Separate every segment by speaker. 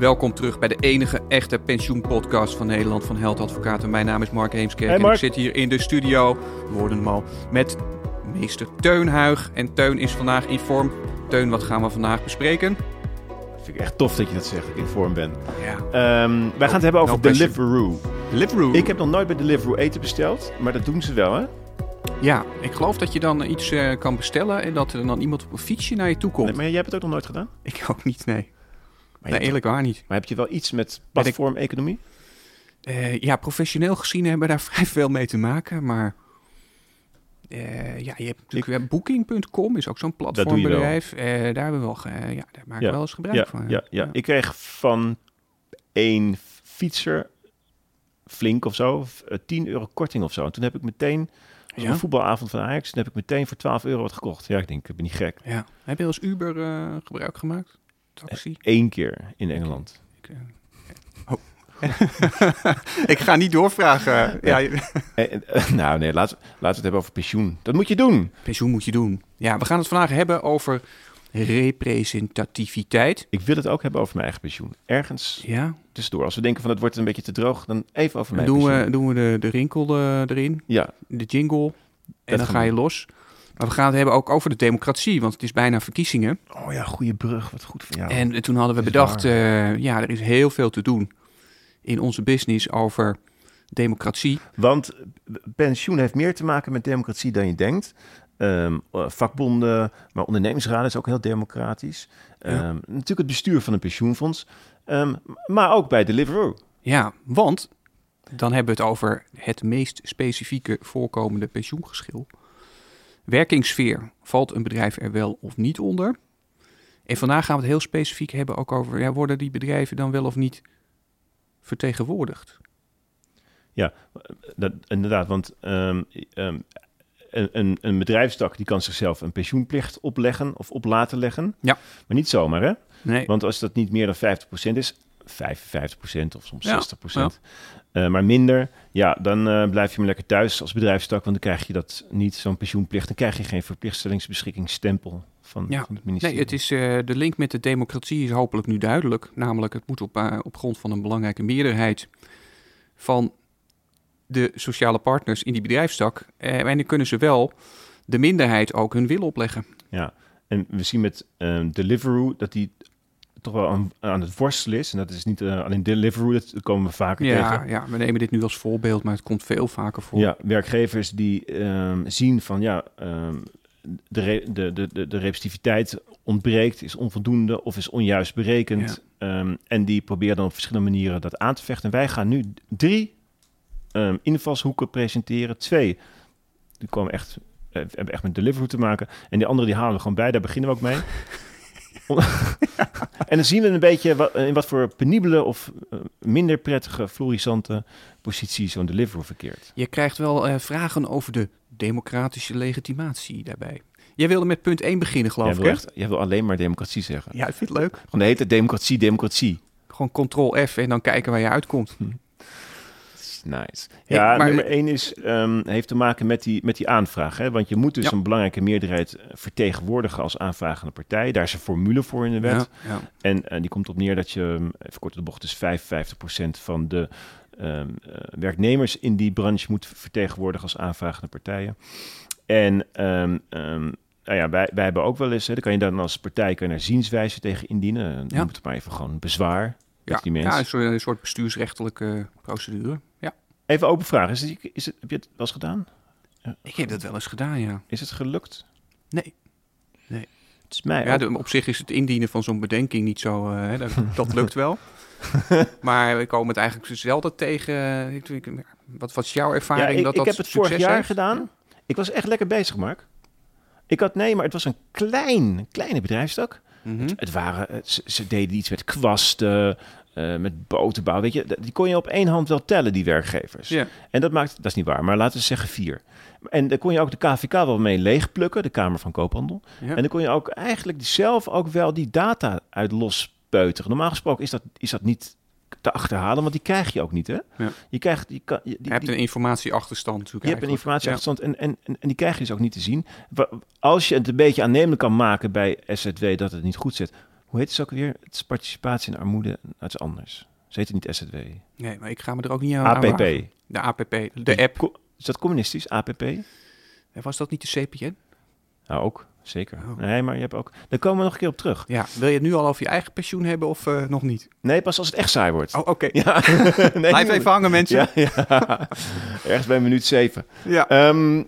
Speaker 1: Welkom terug bij de enige echte pensioenpodcast van Nederland van Held Advocaten. Mijn naam is Mark Heemskerk
Speaker 2: Hey,
Speaker 1: en ik zit hier in de studio, hem al, met meester Teun Huig. En Teun is vandaag in vorm. Teun, wat gaan we vandaag bespreken?
Speaker 2: Vind ik echt tof dat je dat zegt, dat ik in vorm ben.
Speaker 1: Ja,
Speaker 2: Ehm, wij gaan het hebben over
Speaker 1: no pressure.
Speaker 2: Deliveroo.
Speaker 1: Deliveroo.
Speaker 2: Ik heb nog nooit bij Deliveroo eten besteld, maar dat doen ze wel, hè?
Speaker 1: Ja, ik geloof dat je dan iets eh, kan bestellen en dat er dan iemand op een fietsje naar je toe komt.
Speaker 2: Nee, maar jij hebt het ook nog nooit gedaan?
Speaker 1: Ik ook niet, nee.
Speaker 2: Maar,
Speaker 1: Nee, eerlijk waar niet.
Speaker 2: maar heb je wel iets met platformeconomie?
Speaker 1: Eh, ja, professioneel gezien hebben we daar vrij veel mee te maken, maar... eh, ja, je hebt natuurlijk Booking.com is ook zo'n platformbedrijf. Eh, daar hebben we wel, ja, daar maken we wel eens gebruik
Speaker 2: Ja,
Speaker 1: van.
Speaker 2: ja, ja. Ik kreeg van één fietser, flink of zo, f- eh, 10 euro korting of zo. En toen heb ik meteen,
Speaker 1: Ja?
Speaker 2: een voetbalavond van Ajax, toen heb ik meteen voor 12 euro wat gekocht. Ja, ik denk, ik ben niet gek.
Speaker 1: Ja. Heb je als Uber gebruik gemaakt? Taxi?
Speaker 2: Eén keer in Engeland.
Speaker 1: Ik, eh, oh. ik ga niet doorvragen. Ja.
Speaker 2: Eh, eh, nou nee, laten, we- laten we het hebben over pensioen. Dat moet je doen.
Speaker 1: pensioen moet je doen. Ja, we gaan het vandaag hebben over representativiteit.
Speaker 2: Ik wil het ook hebben over mijn eigen pensioen. Ergens
Speaker 1: Ja,
Speaker 2: tussendoor. Als we denken van het wordt een beetje te droog, dan even over mijn
Speaker 1: doen
Speaker 2: pensioen.
Speaker 1: we, doen we de, de rinkel eh, erin,
Speaker 2: Ja,
Speaker 1: de jingle en dan ga je los. Maar we gaan het hebben ook over de democratie, want het is bijna verkiezingen.
Speaker 2: oh ja, goede brug. Wat goed van jou.
Speaker 1: En toen hadden we bedacht, eh, ja, er is heel veel te doen in onze business over democratie.
Speaker 2: Want pensioen heeft meer te maken met democratie dan je denkt. Ehm, eh, vakbonden, maar ondernemingsraden is ook heel democratisch.
Speaker 1: Ja.
Speaker 2: Ehm, natuurlijk het bestuur van een pensioenfonds. Ehm, maar ook bij Deliveroo.
Speaker 1: Ja, want dan hebben we het over het meest specifieke voorkomende pensioengeschil. Werkingssfeer. Valt een bedrijf er wel of niet onder? En vandaag gaan we het heel specifiek hebben ook over... Ja, worden die bedrijven dan wel of niet vertegenwoordigd?
Speaker 2: Dat, inderdaad, want een, een, een bedrijfstak die kan zichzelf een pensioenplicht opleggen of op laten leggen.
Speaker 1: Ja.
Speaker 2: Maar niet zomaar, hè?
Speaker 1: Nee.
Speaker 2: Want als dat niet meer dan 50% is, 55% of soms
Speaker 1: Ja,
Speaker 2: 60%, eh, maar minder, ja, dan eh, blijf je maar lekker thuis als bedrijfstak, want dan krijg je dat niet, zo'n pensioenplicht. Dan krijg je geen verplichtstellingsbeschikkingsstempel van,
Speaker 1: Ja.
Speaker 2: van het ministerie.
Speaker 1: Nee, het is, eh, de link met de democratie is hopelijk nu duidelijk. Namelijk, het moet op, op grond van een belangrijke meerderheid van de sociale partners in die bedrijfstak. En dan kunnen ze wel de minderheid ook hun wil opleggen.
Speaker 2: Ja, en we zien met ehm, Deliveroo dat die toch wel aan, aan het worstelen is. En dat is niet eh, alleen Deliveroo, dat komen we vaker
Speaker 1: Ja,
Speaker 2: tegen.
Speaker 1: ja, we nemen dit nu als voorbeeld, maar het komt veel vaker voor.
Speaker 2: Ja, werkgevers die ehm, zien van ja, ehm, de, de, de, de, representativiteit ontbreekt, is onvoldoende of is onjuist berekend. Ehm, en die proberen dan op verschillende manieren dat aan te vechten. En wij gaan nu drie invalshoeken presenteren. Twee, die komen echt, eh, hebben echt met Deliveroo te maken. En die andere die halen we gewoon bij, daar beginnen we ook mee. En dan zien we een beetje wat, in wat voor penibele of eh, minder prettige, florissante positie zo'n Deliveroo verkeert.
Speaker 1: Je krijgt wel eh, vragen over de democratische legitimatie daarbij. Jij wilde met punt 1 beginnen, geloof
Speaker 2: Jij
Speaker 1: ik,
Speaker 2: wil, echt, jij wil alleen maar democratie zeggen.
Speaker 1: Ja, ik vind het leuk.
Speaker 2: Gewoon de hele democratie, democratie.
Speaker 1: Gewoon control F en dan kijken waar je uitkomt.
Speaker 2: Is nice.
Speaker 1: Hey,
Speaker 2: Ja,
Speaker 1: maar-
Speaker 2: nummer één is, ehm, heeft te maken met die, met die aanvraag. Hè? Want je moet dus
Speaker 1: Ja.
Speaker 2: een belangrijke meerderheid eh, vertegenwoordigen als aanvragende partij. Daar is een formule voor in de wet.
Speaker 1: Ja, ja.
Speaker 2: En eh, die komt op neer dat je, ehm, even kort de bocht, dus 55% van de ehm, eh, werknemers in die branche moet vertegenwoordigen als aanvragende partijen. En ehm, ehm, nou ja, wij, wij hebben ook wel eens, hè, dan kan je dan als partij kan je daar zienswijze tegen indienen.
Speaker 1: Ja.
Speaker 2: Noem het maar even gewoon bezwaar.
Speaker 1: Ja,
Speaker 2: die mensen.
Speaker 1: ja, een soort, een soort bestuursrechtelijke procedure. Ja.
Speaker 2: Even open vraag, is het, is het, heb je het wel eens gedaan?
Speaker 1: Ik heb dat wel eens gedaan, ja.
Speaker 2: Is het gelukt?
Speaker 1: Nee.
Speaker 2: Het is mij
Speaker 1: Ja, de- op zich is het indienen van zo'n bedenking niet zo... eh, hè, dat, dat lukt wel. maar we komen het eigenlijk zelden tegen... eh, ik- ik- Wat was jouw
Speaker 2: Ja,
Speaker 1: ervaring
Speaker 2: ik,
Speaker 1: dat
Speaker 2: ik heb het vorig jaar
Speaker 1: heeft?
Speaker 2: gedaan. Ik was echt lekker bezig, Mark. Ik had, nee, maar het was een klein, kleine bedrijfstak.
Speaker 1: Mhm.
Speaker 2: Het waren, het- ze, ze deden iets met kwasten, eh, met boterbouw. Weet je, die kon je op één hand wel tellen, die werkgevers.
Speaker 1: Ja.
Speaker 2: En dat maakt, dat is niet waar, maar laten we zeggen vier. En daar kon je ook de KVK wel mee leegplukken, de Kamer van Koophandel.
Speaker 1: Ja.
Speaker 2: En dan kon je ook eigenlijk zelf ook wel die data uit lospeuteren. Normaal gesproken is dat, is dat niet te achterhalen, want die krijg je ook niet, hè?
Speaker 1: Ja.
Speaker 2: Je krijgt, die, kan, je, die,
Speaker 1: Je hebt een informatieachterstand natuurlijk
Speaker 2: je hebt een informatieachterstand en, en, en, en die krijg je dus ook niet te zien. Als je het een beetje aannemelijk kan maken bij SZW dat het niet goed zit, Hoe heet het ook weer? Het is participatie in armoede. Is anders. Ze heet het niet SZW.
Speaker 1: Nee, maar ik ga me er ook niet aan
Speaker 2: APP.
Speaker 1: De APP, de app.
Speaker 2: Co- Is dat communistisch? APP?
Speaker 1: Was dat niet de CPN?
Speaker 2: Nou, ook. Zeker.
Speaker 1: Oh.
Speaker 2: Nee, maar je hebt ook... Daar komen we nog een keer op terug.
Speaker 1: Ja, wil je het nu al over je eigen pensioen hebben of eh, nog niet?
Speaker 2: Nee, pas als het echt saai wordt.
Speaker 1: Oh, oké.
Speaker 2: Ja. nee,
Speaker 1: Blijf even hangen, mensen.
Speaker 2: Ja, ja. Ergens bij minuut zeven.
Speaker 1: Ja.
Speaker 2: Ehm,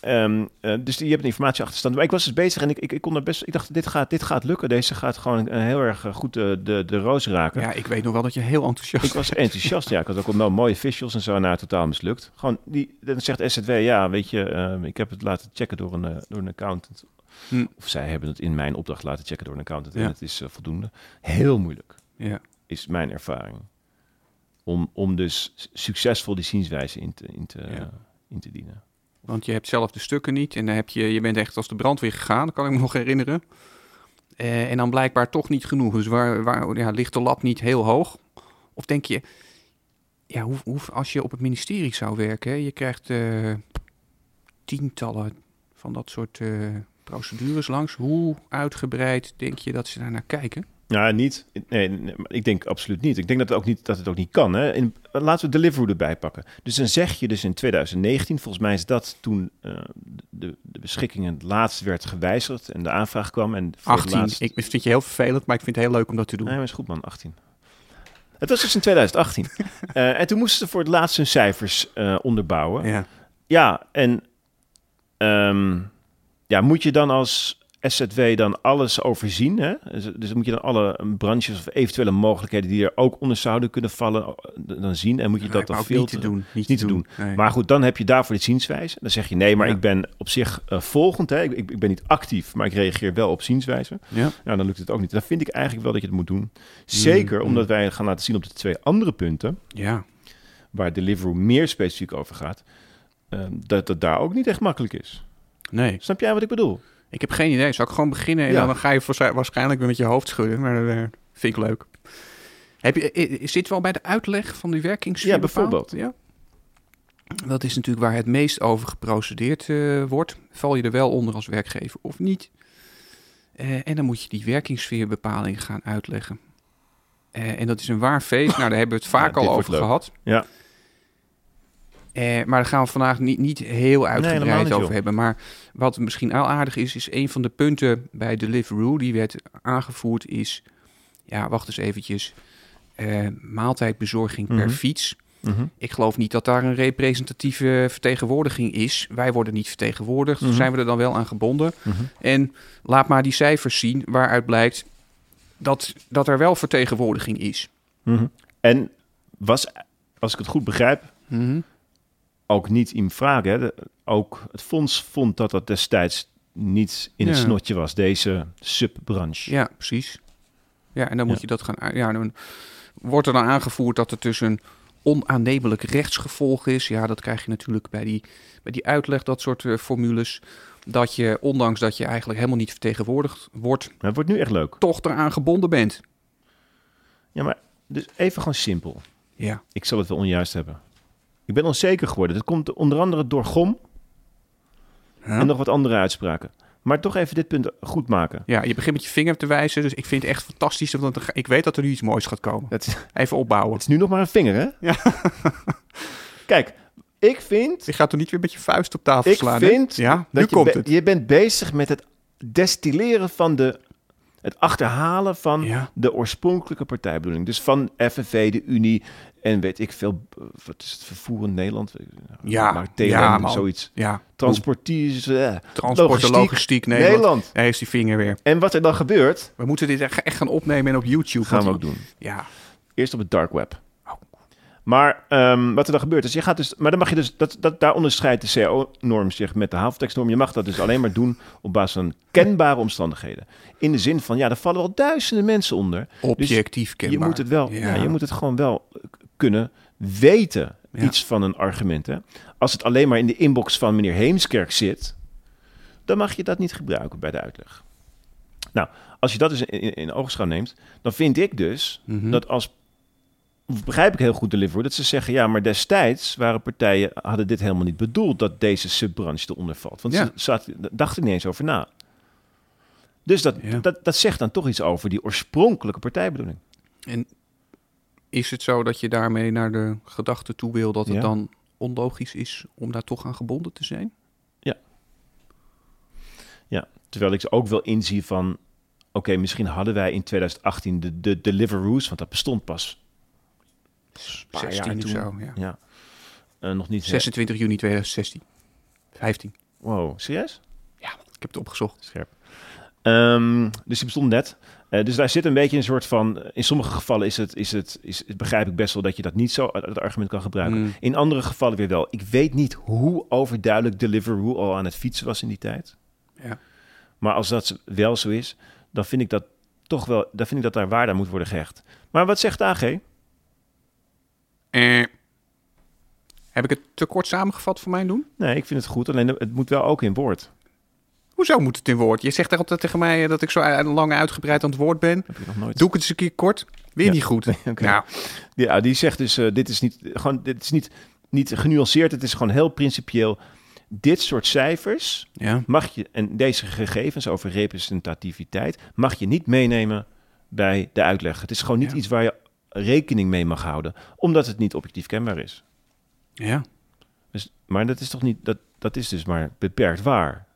Speaker 2: ehm, eh, dus die, je hebt een informatieachterstand. Maar ik was dus bezig en ik, ik, ik kon er best. Ik dacht, dit gaat, dit gaat lukken. Deze gaat gewoon eh, heel erg eh, goed de, de, de roos raken.
Speaker 1: Ja, ik weet nog wel dat je heel enthousiast
Speaker 2: Ik was enthousiast, ja. Ik had ook wel mooie visuals en zo, nou, totaal mislukt. Gewoon, die, dan zegt SZW, ja, weet je, ehm, ik heb het laten checken door een, door een accountant.
Speaker 1: Hm.
Speaker 2: Of zij hebben het in mijn opdracht laten checken door een accountant.
Speaker 1: Ja.
Speaker 2: En het is voldoende. Heel moeilijk,
Speaker 1: Ja.
Speaker 2: is mijn ervaring. Om, om dus succesvol die zienswijze in te, in, te,
Speaker 1: Ja.
Speaker 2: in te dienen.
Speaker 1: Want je hebt zelf de stukken niet en dan heb je, je bent echt als de brandweer gegaan, dat kan ik me nog herinneren. Eh, en dan blijkbaar toch niet genoeg. Dus waar, waar ja, ligt de lat niet heel hoog? Of denk je, ja, hoe, hoe, als je op het ministerie zou werken, je krijgt eh, tientallen van dat soort eh, procedures langs. Hoe uitgebreid denk je dat ze daar naar kijken?
Speaker 2: Ja, niet. Nee, ik denk absoluut niet. Ik denk dat het ook niet, dat het ook niet kan. Hè. In, laten we Deliveroo erbij pakken. Dus dan zeg je dus in 2019, volgens mij is dat toen eh, de, de beschikkingen het laatst werd gewijzigd en de aanvraag kwam. En voor het
Speaker 1: 18.
Speaker 2: laatst-
Speaker 1: Ik vind je heel vervelend, maar ik vind het heel leuk om dat te doen.
Speaker 2: Nee, maar is goed man, 18. Het was dus in 2018. Eh, en toen moesten ze voor het laatst hun cijfers eh, onderbouwen.
Speaker 1: Ja.
Speaker 2: Ja, en ehm, ja, moet je dan als SZW dan alles overzien? Hè? Dus, dus moet je dan alle branches of eventuele mogelijkheden die er ook onder zouden kunnen vallen, dan zien? En moet je dat dan
Speaker 1: ook niet te doen. Niet,
Speaker 2: Niet te doen.
Speaker 1: Nee.
Speaker 2: Maar goed, dan heb je daarvoor de zienswijze. Dan zeg je nee, maar
Speaker 1: Ja.
Speaker 2: ik ben op zich eh, volgend. Hè? Ik, ik, ik ben niet actief, maar ik reageer wel op zienswijze.
Speaker 1: ja.
Speaker 2: Nou, dan lukt het ook niet. Dan vind ik eigenlijk wel dat je het moet doen. Zeker
Speaker 1: Mm,
Speaker 2: omdat
Speaker 1: mm.
Speaker 2: wij gaan laten zien op de twee andere punten,
Speaker 1: ja.
Speaker 2: waar Deliveroo meer specifiek over gaat, eh, dat het daar ook niet echt makkelijk is.
Speaker 1: Nee.
Speaker 2: Snap jij wat ik bedoel?
Speaker 1: Ik heb geen idee. Zal ik gewoon beginnen en
Speaker 2: Ja.
Speaker 1: dan ga je waarsch- waarschijnlijk weer met je hoofd schudden. Maar dat eh, vind ik leuk. Heb je, i- i- zit wel bij de uitleg van die werkingssfeer
Speaker 2: Ja,
Speaker 1: bepaald?
Speaker 2: bijvoorbeeld.
Speaker 1: Ja. Dat is natuurlijk waar het meest over geprocedeerd eh, wordt. Val je er wel onder als werkgever of niet? Eh, en dan moet je die werkingssfeerbepaling gaan uitleggen. Eh, en dat is een waar feest. Nou, daar hebben we het vaak
Speaker 2: Ja,
Speaker 1: al over gehad.
Speaker 2: Ja.
Speaker 1: Eh, maar daar gaan we vandaag niet, niet heel uitgebreid over
Speaker 2: joh.
Speaker 1: hebben. Maar wat misschien al aardig is, is een van de punten bij Deliveroo die werd aangevoerd is... Ja, wacht eens eventjes. eh, maaltijdbezorging per
Speaker 2: Mhm.
Speaker 1: fiets.
Speaker 2: Mhm.
Speaker 1: Ik geloof niet dat daar een representatieve vertegenwoordiging is. Wij worden niet vertegenwoordigd.
Speaker 2: Mhm.
Speaker 1: Zijn we er dan wel aan gebonden? En laat maar die cijfers zien waaruit blijkt dat, dat er wel vertegenwoordiging is.
Speaker 2: En was, als ik het goed begrijp. Ook niet in vraag. Hè? De- ook het fonds vond dat dat destijds niet in het
Speaker 1: Ja.
Speaker 2: snotje was, deze subbranche.
Speaker 1: Ja, precies. Ja, en dan moet
Speaker 2: Ja.
Speaker 1: je dat gaan. Ja, dan wordt er dan aangevoerd dat het dus een onaannemelijk rechtsgevolg is. Ja, dat krijg je natuurlijk bij die, bij die uitleg, dat soort eh, formules. Dat je, ondanks dat je eigenlijk helemaal niet vertegenwoordigd wordt,
Speaker 2: Maar het wordt nu echt leuk.
Speaker 1: toch eraan gebonden bent.
Speaker 2: Ja, maar dus even gewoon simpel.
Speaker 1: Ja.
Speaker 2: Ik zal het wel onjuist hebben. Ik ben onzeker geworden. Dat komt onder andere door GOM en nog wat andere uitspraken. Maar toch even dit punt goed maken.
Speaker 1: Ja, je begint met je vinger te wijzen. Dus ik vind het echt fantastisch. Want ik weet dat er nu iets moois gaat komen.
Speaker 2: Het,
Speaker 1: Even opbouwen.
Speaker 2: het is nu nog maar een vinger, hè?
Speaker 1: Ja.
Speaker 2: Kijk, ik vind
Speaker 1: Je gaat er niet weer met je vuist op tafel
Speaker 2: Ik
Speaker 1: slaan. hè?
Speaker 2: vind
Speaker 1: ja, nu
Speaker 2: dat je,
Speaker 1: komt het.
Speaker 2: je bent bezig met het destilleren van de... Het achterhalen van
Speaker 1: Ja.
Speaker 2: de oorspronkelijke partijbedoeling. Dus van FNV, de Unie en weet ik veel... eh, Wat is het vervoer in Nederland?
Speaker 1: Ja,
Speaker 2: maar TLM,
Speaker 1: ja,
Speaker 2: zoiets.
Speaker 1: Ja,
Speaker 2: Transportiers, eh,
Speaker 1: transport
Speaker 2: logistiek,
Speaker 1: logistiek Nederland.
Speaker 2: Nederland.
Speaker 1: Daar is die vinger weer.
Speaker 2: En wat er dan gebeurt,
Speaker 1: We moeten dit echt gaan opnemen en op YouTube.
Speaker 2: gaan we ook doen.
Speaker 1: Ja,
Speaker 2: Eerst op het dark web. Maar ehm, wat er dan gebeurt is, je gaat dus, maar dan mag je dus, dat, dat, daar onderscheidt de CO-norm zich met de haventekstnorm. Je mag dat dus alleen maar doen op basis van kenbare omstandigheden. In de zin van, ja, er vallen wel duizenden mensen onder.
Speaker 1: objectief kenbaar.
Speaker 2: Je moet het wel, ja.
Speaker 1: Ja.
Speaker 2: je moet het gewoon wel kunnen weten,
Speaker 1: Ja.
Speaker 2: iets van een argument. Hè? Als het alleen maar in de inbox van meneer Heemskerk zit, dan mag je dat niet gebruiken bij de uitleg. Nou, als je dat dus in, in, in oogschouw neemt, dan vind ik dus
Speaker 1: Mhm.
Speaker 2: dat als begrijp ik heel goed Deliveroo, dat ze zeggen, ja, maar destijds waren partijen, hadden dit helemaal niet bedoeld dat deze subbranche eronder valt. Want
Speaker 1: Ja.
Speaker 2: ze zaten, dachten niet eens over na. Dus dat,
Speaker 1: Ja.
Speaker 2: dat, dat zegt dan toch iets over die oorspronkelijke partijbedoeling.
Speaker 1: En is het zo dat je daarmee naar de gedachte toe wil dat het
Speaker 2: Ja.
Speaker 1: dan onlogisch is om daar toch aan gebonden te zijn?
Speaker 2: Terwijl ik ze ook wel inzie van... oké, misschien hadden wij in 2018 de, de Deliveroo's... want dat bestond pas
Speaker 1: 16
Speaker 2: jaar
Speaker 1: of
Speaker 2: toen.
Speaker 1: zo, ja.
Speaker 2: Ja. Eh, nog niet...
Speaker 1: 26 juni 2016. 15.
Speaker 2: Wow, serieus?
Speaker 1: Ja, ik heb het opgezocht.
Speaker 2: Scherp. Ehm, dus die bestond net. Eh, dus daar zit een beetje een soort van... In sommige gevallen is het, is het, is, het- begrijp ik best wel dat je dat niet zo eh, het argument kan gebruiken.
Speaker 1: Mm.
Speaker 2: In andere gevallen weer wel. Ik weet niet hoe overduidelijk Deliveroo al aan het fietsen was in die tijd.
Speaker 1: Ja.
Speaker 2: Maar als dat wel zo is, dan vind ik dat toch wel... Dan vind ik dat daar waarde aan moet worden gehecht. Maar wat zegt AG?
Speaker 1: Eh, heb ik het te kort samengevat voor mijn doen?
Speaker 2: Nee, ik vind het goed. Alleen het moet wel ook in woord.
Speaker 1: Hoezo moet het in woord? Je zegt altijd tegen mij eh, dat ik zo eh, lang uitgebreid aan het woord ben.
Speaker 2: heb ik nog nooit.
Speaker 1: Doe ik het eens een keer kort? Weer
Speaker 2: Ja.
Speaker 1: niet goed. Nou,
Speaker 2: Ja, die zegt dus, eh, dit is niet, gewoon, dit is niet, niet genuanceerd. Het is gewoon heel principieel. Dit soort cijfers
Speaker 1: ja.
Speaker 2: mag je, en deze gegevens over representativiteit, mag je niet meenemen bij de uitleg. Het is gewoon niet
Speaker 1: Ja.
Speaker 2: iets waar je rekening mee mag houden, omdat het niet objectief kenbaar is.
Speaker 1: Ja.
Speaker 2: Dus, maar dat is toch niet, dat, dat is dus maar beperkt waar.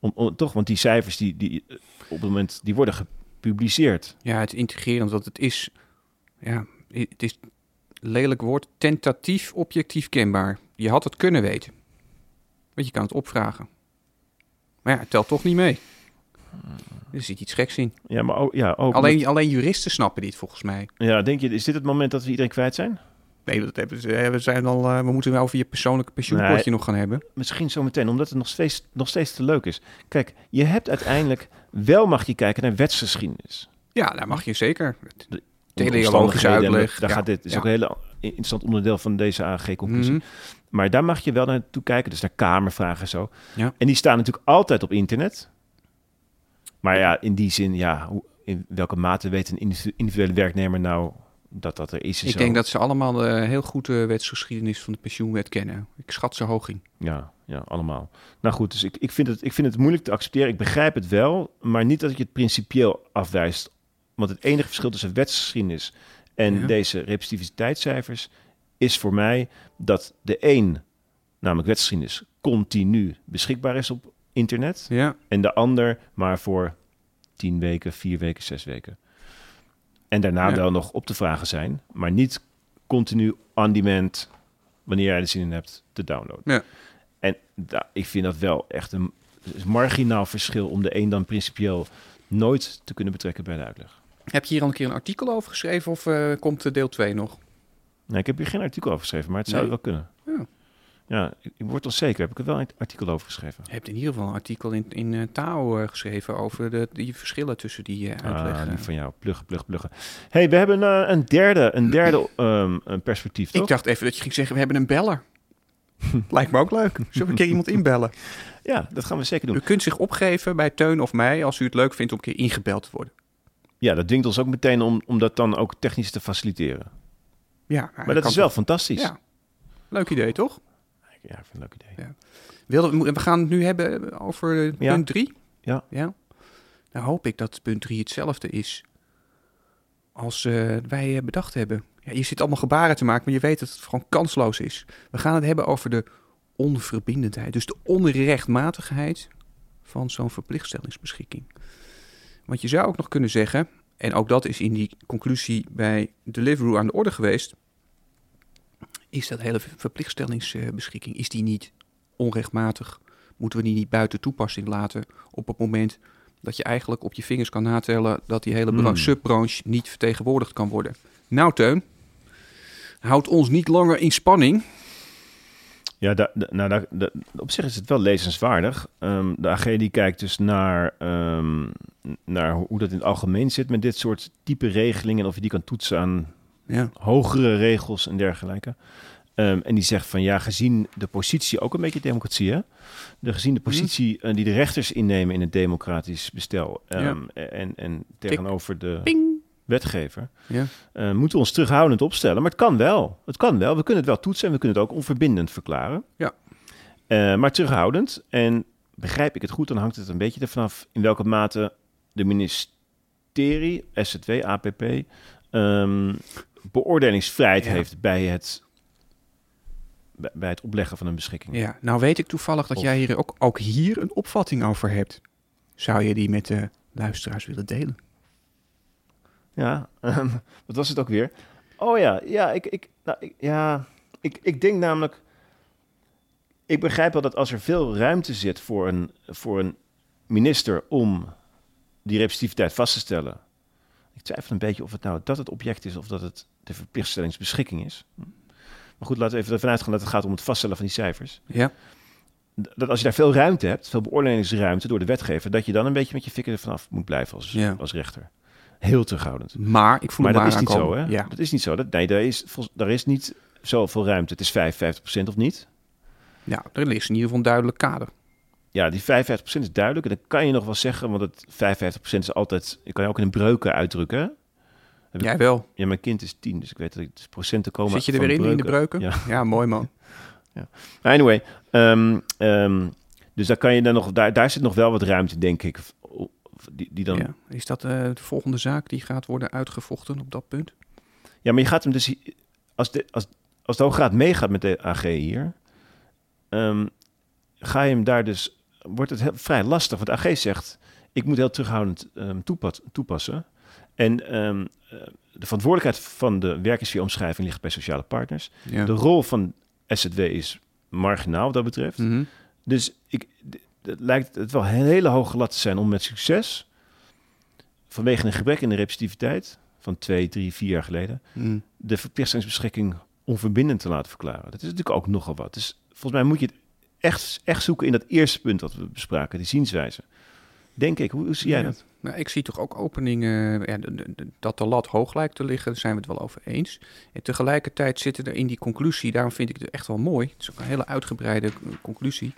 Speaker 2: Om, om- toch, want die cijfers die, die eh, op het moment, die worden gepubliceerd.
Speaker 1: Ja, het integrerend, want het is, ja, het is lelijk woord, tentatief objectief kenbaar. Je had het kunnen weten. Want je kan het opvragen. Maar ja, het telt toch niet mee. Er zit iets geks in.
Speaker 2: Ja, maar ook, ja, ook
Speaker 1: Alleen, alleen juristen snappen dit volgens mij.
Speaker 2: Ja, denk je, is dit het moment dat we iedereen kwijt zijn?
Speaker 1: Nee, dat hebben ze. We, zijn al, eh, we moeten wel over je persoonlijke pensioenkortje nog gaan hebben.
Speaker 2: Misschien zometeen, omdat het nog steeds, nog steeds te leuk is. Kijk, je hebt uiteindelijk wel mag je kijken naar wetsgeschiedenis.
Speaker 1: Ja, daar mag je zeker.
Speaker 2: De
Speaker 1: Teleologische uitleg.
Speaker 2: Daar
Speaker 1: ja,
Speaker 2: gaat dit is
Speaker 1: ja.
Speaker 2: ook een hele interessant onderdeel van deze AG-conclusie.
Speaker 1: Mhm.
Speaker 2: Maar daar mag je wel naartoe kijken, dus naar kamervragen en zo.
Speaker 1: Ja.
Speaker 2: En die staan natuurlijk altijd op internet. Maar ja, in die zin, ja, hoe, in welke mate weet een individu- individuele werknemer nou dat dat er is?
Speaker 1: Ik
Speaker 2: zo?
Speaker 1: denk dat ze allemaal eh, heel goed de wetsgeschiedenis van de pensioenwet kennen. Ik schat ze hoog in.
Speaker 2: Ja, ja, allemaal. Nou goed, dus ik, ik, vind het, ik vind het moeilijk te accepteren. Ik begrijp het wel, maar niet dat je het principieel afwijst. Want het enige verschil tussen wetsgeschiedenis en
Speaker 1: Ja.
Speaker 2: deze representativiteitscijfers is voor mij dat de een, namelijk wetsgeschiedenis, continu beschikbaar is op internet.
Speaker 1: Ja,
Speaker 2: En de ander maar voor tien weken, vier weken, zes weken. En daarna
Speaker 1: Ja.
Speaker 2: wel nog op te vragen zijn, maar niet continu on demand, wanneer jij er zin in hebt, te downloaden.
Speaker 1: Ja.
Speaker 2: En da- ik vind dat wel echt een marginaal verschil om de een dan principieel nooit te kunnen betrekken bij de uitleg.
Speaker 1: Heb je hier al een keer een artikel over geschreven of eh, komt deel 2 nog?
Speaker 2: Nee, ik heb hier geen artikel over geschreven, maar het zou
Speaker 1: Nee?
Speaker 2: wel kunnen.
Speaker 1: Ja.
Speaker 2: Ja, ik, word onzeker. Heb ik er wel een artikel over geschreven?
Speaker 1: Je hebt in ieder geval een artikel in, in eh, Tao eh, geschreven over de, die verschillen tussen die eh, uitleg.
Speaker 2: Ah, die van jou. Pluggen, pluggen, pluggen. hey, we hebben een derde, een derde ehm, een perspectief, toch?
Speaker 1: Ik dacht even dat je ging zeggen, we hebben een beller. Lijkt me ook leuk. Zullen we een keer iemand inbellen?
Speaker 2: Ja, dat gaan we zeker doen.
Speaker 1: U kunt zich opgeven bij Teun of mij als u het leuk vindt om een keer ingebeld te worden.
Speaker 2: Ja, dat dwingt ons ook meteen om, om dat dan ook technisch te faciliteren.
Speaker 1: Ja,
Speaker 2: Maar dat is wel fantastisch.
Speaker 1: Ja. Leuk idee, toch?
Speaker 2: Ja, ik vind het een leuk idee.
Speaker 1: Ja. Wilde, we gaan het nu hebben over
Speaker 2: Ja.
Speaker 1: punt 3.
Speaker 2: Ja.
Speaker 1: ja. Dan hoop ik dat punt 3 hetzelfde is als eh, wij eh, bedacht hebben. Ja, je zit allemaal gebaren te maken, maar je weet dat het gewoon kansloos is. We gaan het hebben over de onverbindendheid. Dus de onrechtmatigheid van zo'n verplichtstellingsbeschikking. Want je zou ook nog kunnen zeggen, en ook dat is in die conclusie bij Deliveroo aan de orde geweest, is dat hele verplichtstellingsbeschikking, is die niet onrechtmatig? Moeten we die niet buiten toepassing laten op het moment dat je eigenlijk op je vingers kan natellen dat die hele
Speaker 2: Hmm.
Speaker 1: subbranche niet vertegenwoordigd kan worden? Nou, Teun, houd ons niet langer in spanning.
Speaker 2: Ja, da, da- nou, da- op zich is het wel lezenswaardig. Ehm, de AG die kijkt dus naar, ehm, naar hoe dat in het algemeen zit met dit soort type regelingen. En of je die kan toetsen aan
Speaker 1: Ja,
Speaker 2: hogere regels en dergelijke. Ehm, en die zegt van ja, gezien de positie, ook een beetje democratie, hè? De, gezien de positie eh, die de rechters innemen in het democratisch bestel ehm, en, en tegenover de
Speaker 1: ping.
Speaker 2: wetgever,
Speaker 1: Ja.
Speaker 2: eh, moeten we ons terughoudend opstellen. Maar het kan wel. Het kan wel. We kunnen het wel toetsen en we kunnen het ook onverbindend verklaren.
Speaker 1: Ja.
Speaker 2: Eh, maar terughoudend. En begrijp ik het goed, dan hangt het een beetje ervan af in welke mate de ministerie, SZW, APP, beoordelingsvrijheid
Speaker 1: Ja.
Speaker 2: heeft bij het, bij- het opleggen van een beschikking.
Speaker 1: Ja, nou weet ik toevallig dat
Speaker 2: Of-
Speaker 1: jij hier ook, ook hier een opvatting over hebt. Zou je die met de luisteraars willen delen?
Speaker 2: Ja, ehm, wat was het ook weer? Oh ja, ja, ik, ik, nou, ik, ja, ik, ik denk namelijk... Ik begrijp wel dat als er veel ruimte zit voor een, voor een minister om die representativiteit vast te stellen... Ik twijfel een beetje of het nou dat het object is of dat het de verplichtstellingsbeschikking is. Maar goed, laten we even ervan uitgaan dat het gaat om het vaststellen van die cijfers.
Speaker 1: Ja.
Speaker 2: Dat als je daar veel ruimte hebt, veel beoordelingsruimte door de wetgever... dat je dan een beetje met je vikker ervan af moet blijven als,
Speaker 1: Ja.
Speaker 2: als rechter. Heel terughoudend.
Speaker 1: Maar ik voel
Speaker 2: Maar
Speaker 1: hem
Speaker 2: dat
Speaker 1: maar
Speaker 2: is niet zo, hè?
Speaker 1: Ja.
Speaker 2: Dat is niet zo. Dat, nee, daar is, daar is niet zoveel ruimte. Het is 55% of niet.
Speaker 1: ja, er ligt in ieder geval een duidelijk kader.
Speaker 2: Ja, die 55% is duidelijk. En dan kan je nog wel zeggen, want het 55% is altijd... Je kan je ook in een breuken uitdrukken. ik-
Speaker 1: Jij wel.
Speaker 2: Ja, mijn kind is 10, dus ik weet dat ik de procenten komen
Speaker 1: Zit je er weer in, in de breuken?
Speaker 2: Ja.
Speaker 1: Ja, mooi man.
Speaker 2: Maar Anyway, ehm, ehm, dus daar, kan je dan nog, daar, daar zit nog wel wat ruimte, denk ik. Die, die dan,
Speaker 1: Ja. Is dat eh, de volgende zaak die gaat worden uitgevochten op dat punt?
Speaker 2: Ja, maar je gaat hem dus... Als de, als, als de Hoge Raad meegaat met de AG hier... ehm, ga je hem daar dus... Wordt het heel, vrij lastig. Want de AG zegt... Ik moet heel terughoudend ehm, toepas, toepassen. En ehm, eh, de verantwoordelijkheid van de werkingsvieromschrijving ligt bij sociale partners.
Speaker 1: Ja.
Speaker 2: De rol van SZW is marginaal wat dat betreft.
Speaker 1: Mhm.
Speaker 2: Dus ik, het lijkt het wel een hele hoge lat te zijn om met succes... vanwege een gebrek in de representativiteit... van twee, drie, vier jaar geleden
Speaker 1: Mhm.
Speaker 2: de verplichtingsbeschikking onverbindend te laten verklaren. Dat is natuurlijk ook nogal wat. Dus volgens mij moet je het echt, echt zoeken in dat eerste punt dat we bespraken, die zienswijze. Denk ik, hoe, hoe zie jij
Speaker 1: Ja.
Speaker 2: dat?
Speaker 1: Nou, ik zie toch ook openingen ja, de- de- de- dat de lat hoog lijkt te liggen, daar zijn we het wel over eens. En tegelijkertijd zitten er in die conclusie, daarom vind ik het echt wel mooi, het is ook een hele uitgebreide conclusie,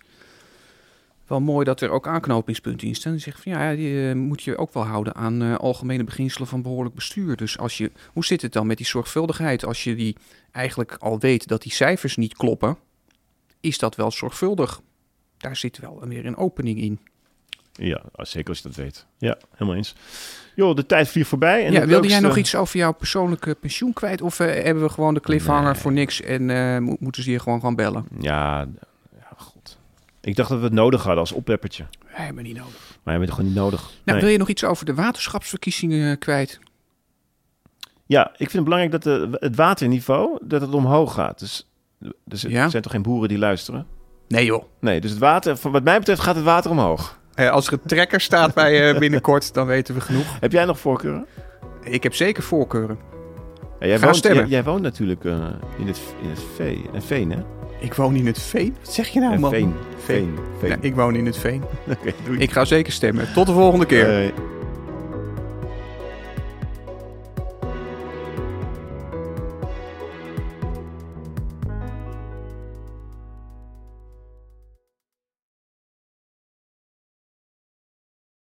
Speaker 1: wel mooi dat er ook aanknopingspunten in staan. Die zeggen van ja, die eh, moet je ook wel houden aan eh, algemene beginselen van behoorlijk bestuur. Dus als je, hoe zit het dan met die zorgvuldigheid? Als je die eigenlijk al weet dat die cijfers niet kloppen, is dat wel zorgvuldig? Daar zit wel weer een opening in.
Speaker 2: Ja, zeker als je dat weet. Ja, helemaal eens. Joh, de tijd vliegt voorbij. En
Speaker 1: ja, wilde jij nog iets over jouw persoonlijke pensioen kwijt? Of eh, hebben we gewoon de cliffhanger
Speaker 2: Nee.
Speaker 1: voor niks en eh, mo- moeten ze hier gewoon gaan bellen?
Speaker 2: Ja, ja, god. Ik dacht dat we het nodig hadden als oppeppertje.
Speaker 1: Nee, hebben niet nodig.
Speaker 2: Maar we hebben het gewoon niet nodig.
Speaker 1: Nou,
Speaker 2: Nee.
Speaker 1: wil je nog iets over de waterschapsverkiezingen eh, kwijt?
Speaker 2: Ja, ik vind het belangrijk dat de, het waterniveau dat het omhoog gaat. Dus, dus er
Speaker 1: Ja?
Speaker 2: zijn toch geen boeren die luisteren?
Speaker 1: Nee joh.
Speaker 2: Nee, dus het water, van wat mij betreft gaat het water omhoog.
Speaker 1: Eh, als er een trekker staat bij eh, binnenkort, dan weten we genoeg.
Speaker 2: Heb jij nog voorkeuren?
Speaker 1: Ik heb zeker voorkeuren.
Speaker 2: Ja, jij,
Speaker 1: Ga
Speaker 2: woont,
Speaker 1: stemmen.
Speaker 2: jij, jij woont natuurlijk eh, in het, in het vee, en veen, hè?
Speaker 1: Ik woon in het Veen. Wat zeg je nou,
Speaker 2: En
Speaker 1: man?
Speaker 2: veen.
Speaker 1: Veen.
Speaker 2: Veen. Veen.
Speaker 1: Ja, ik woon in het Veen.
Speaker 2: Oké, doei.
Speaker 1: Ik ga zeker stemmen. Tot de volgende keer.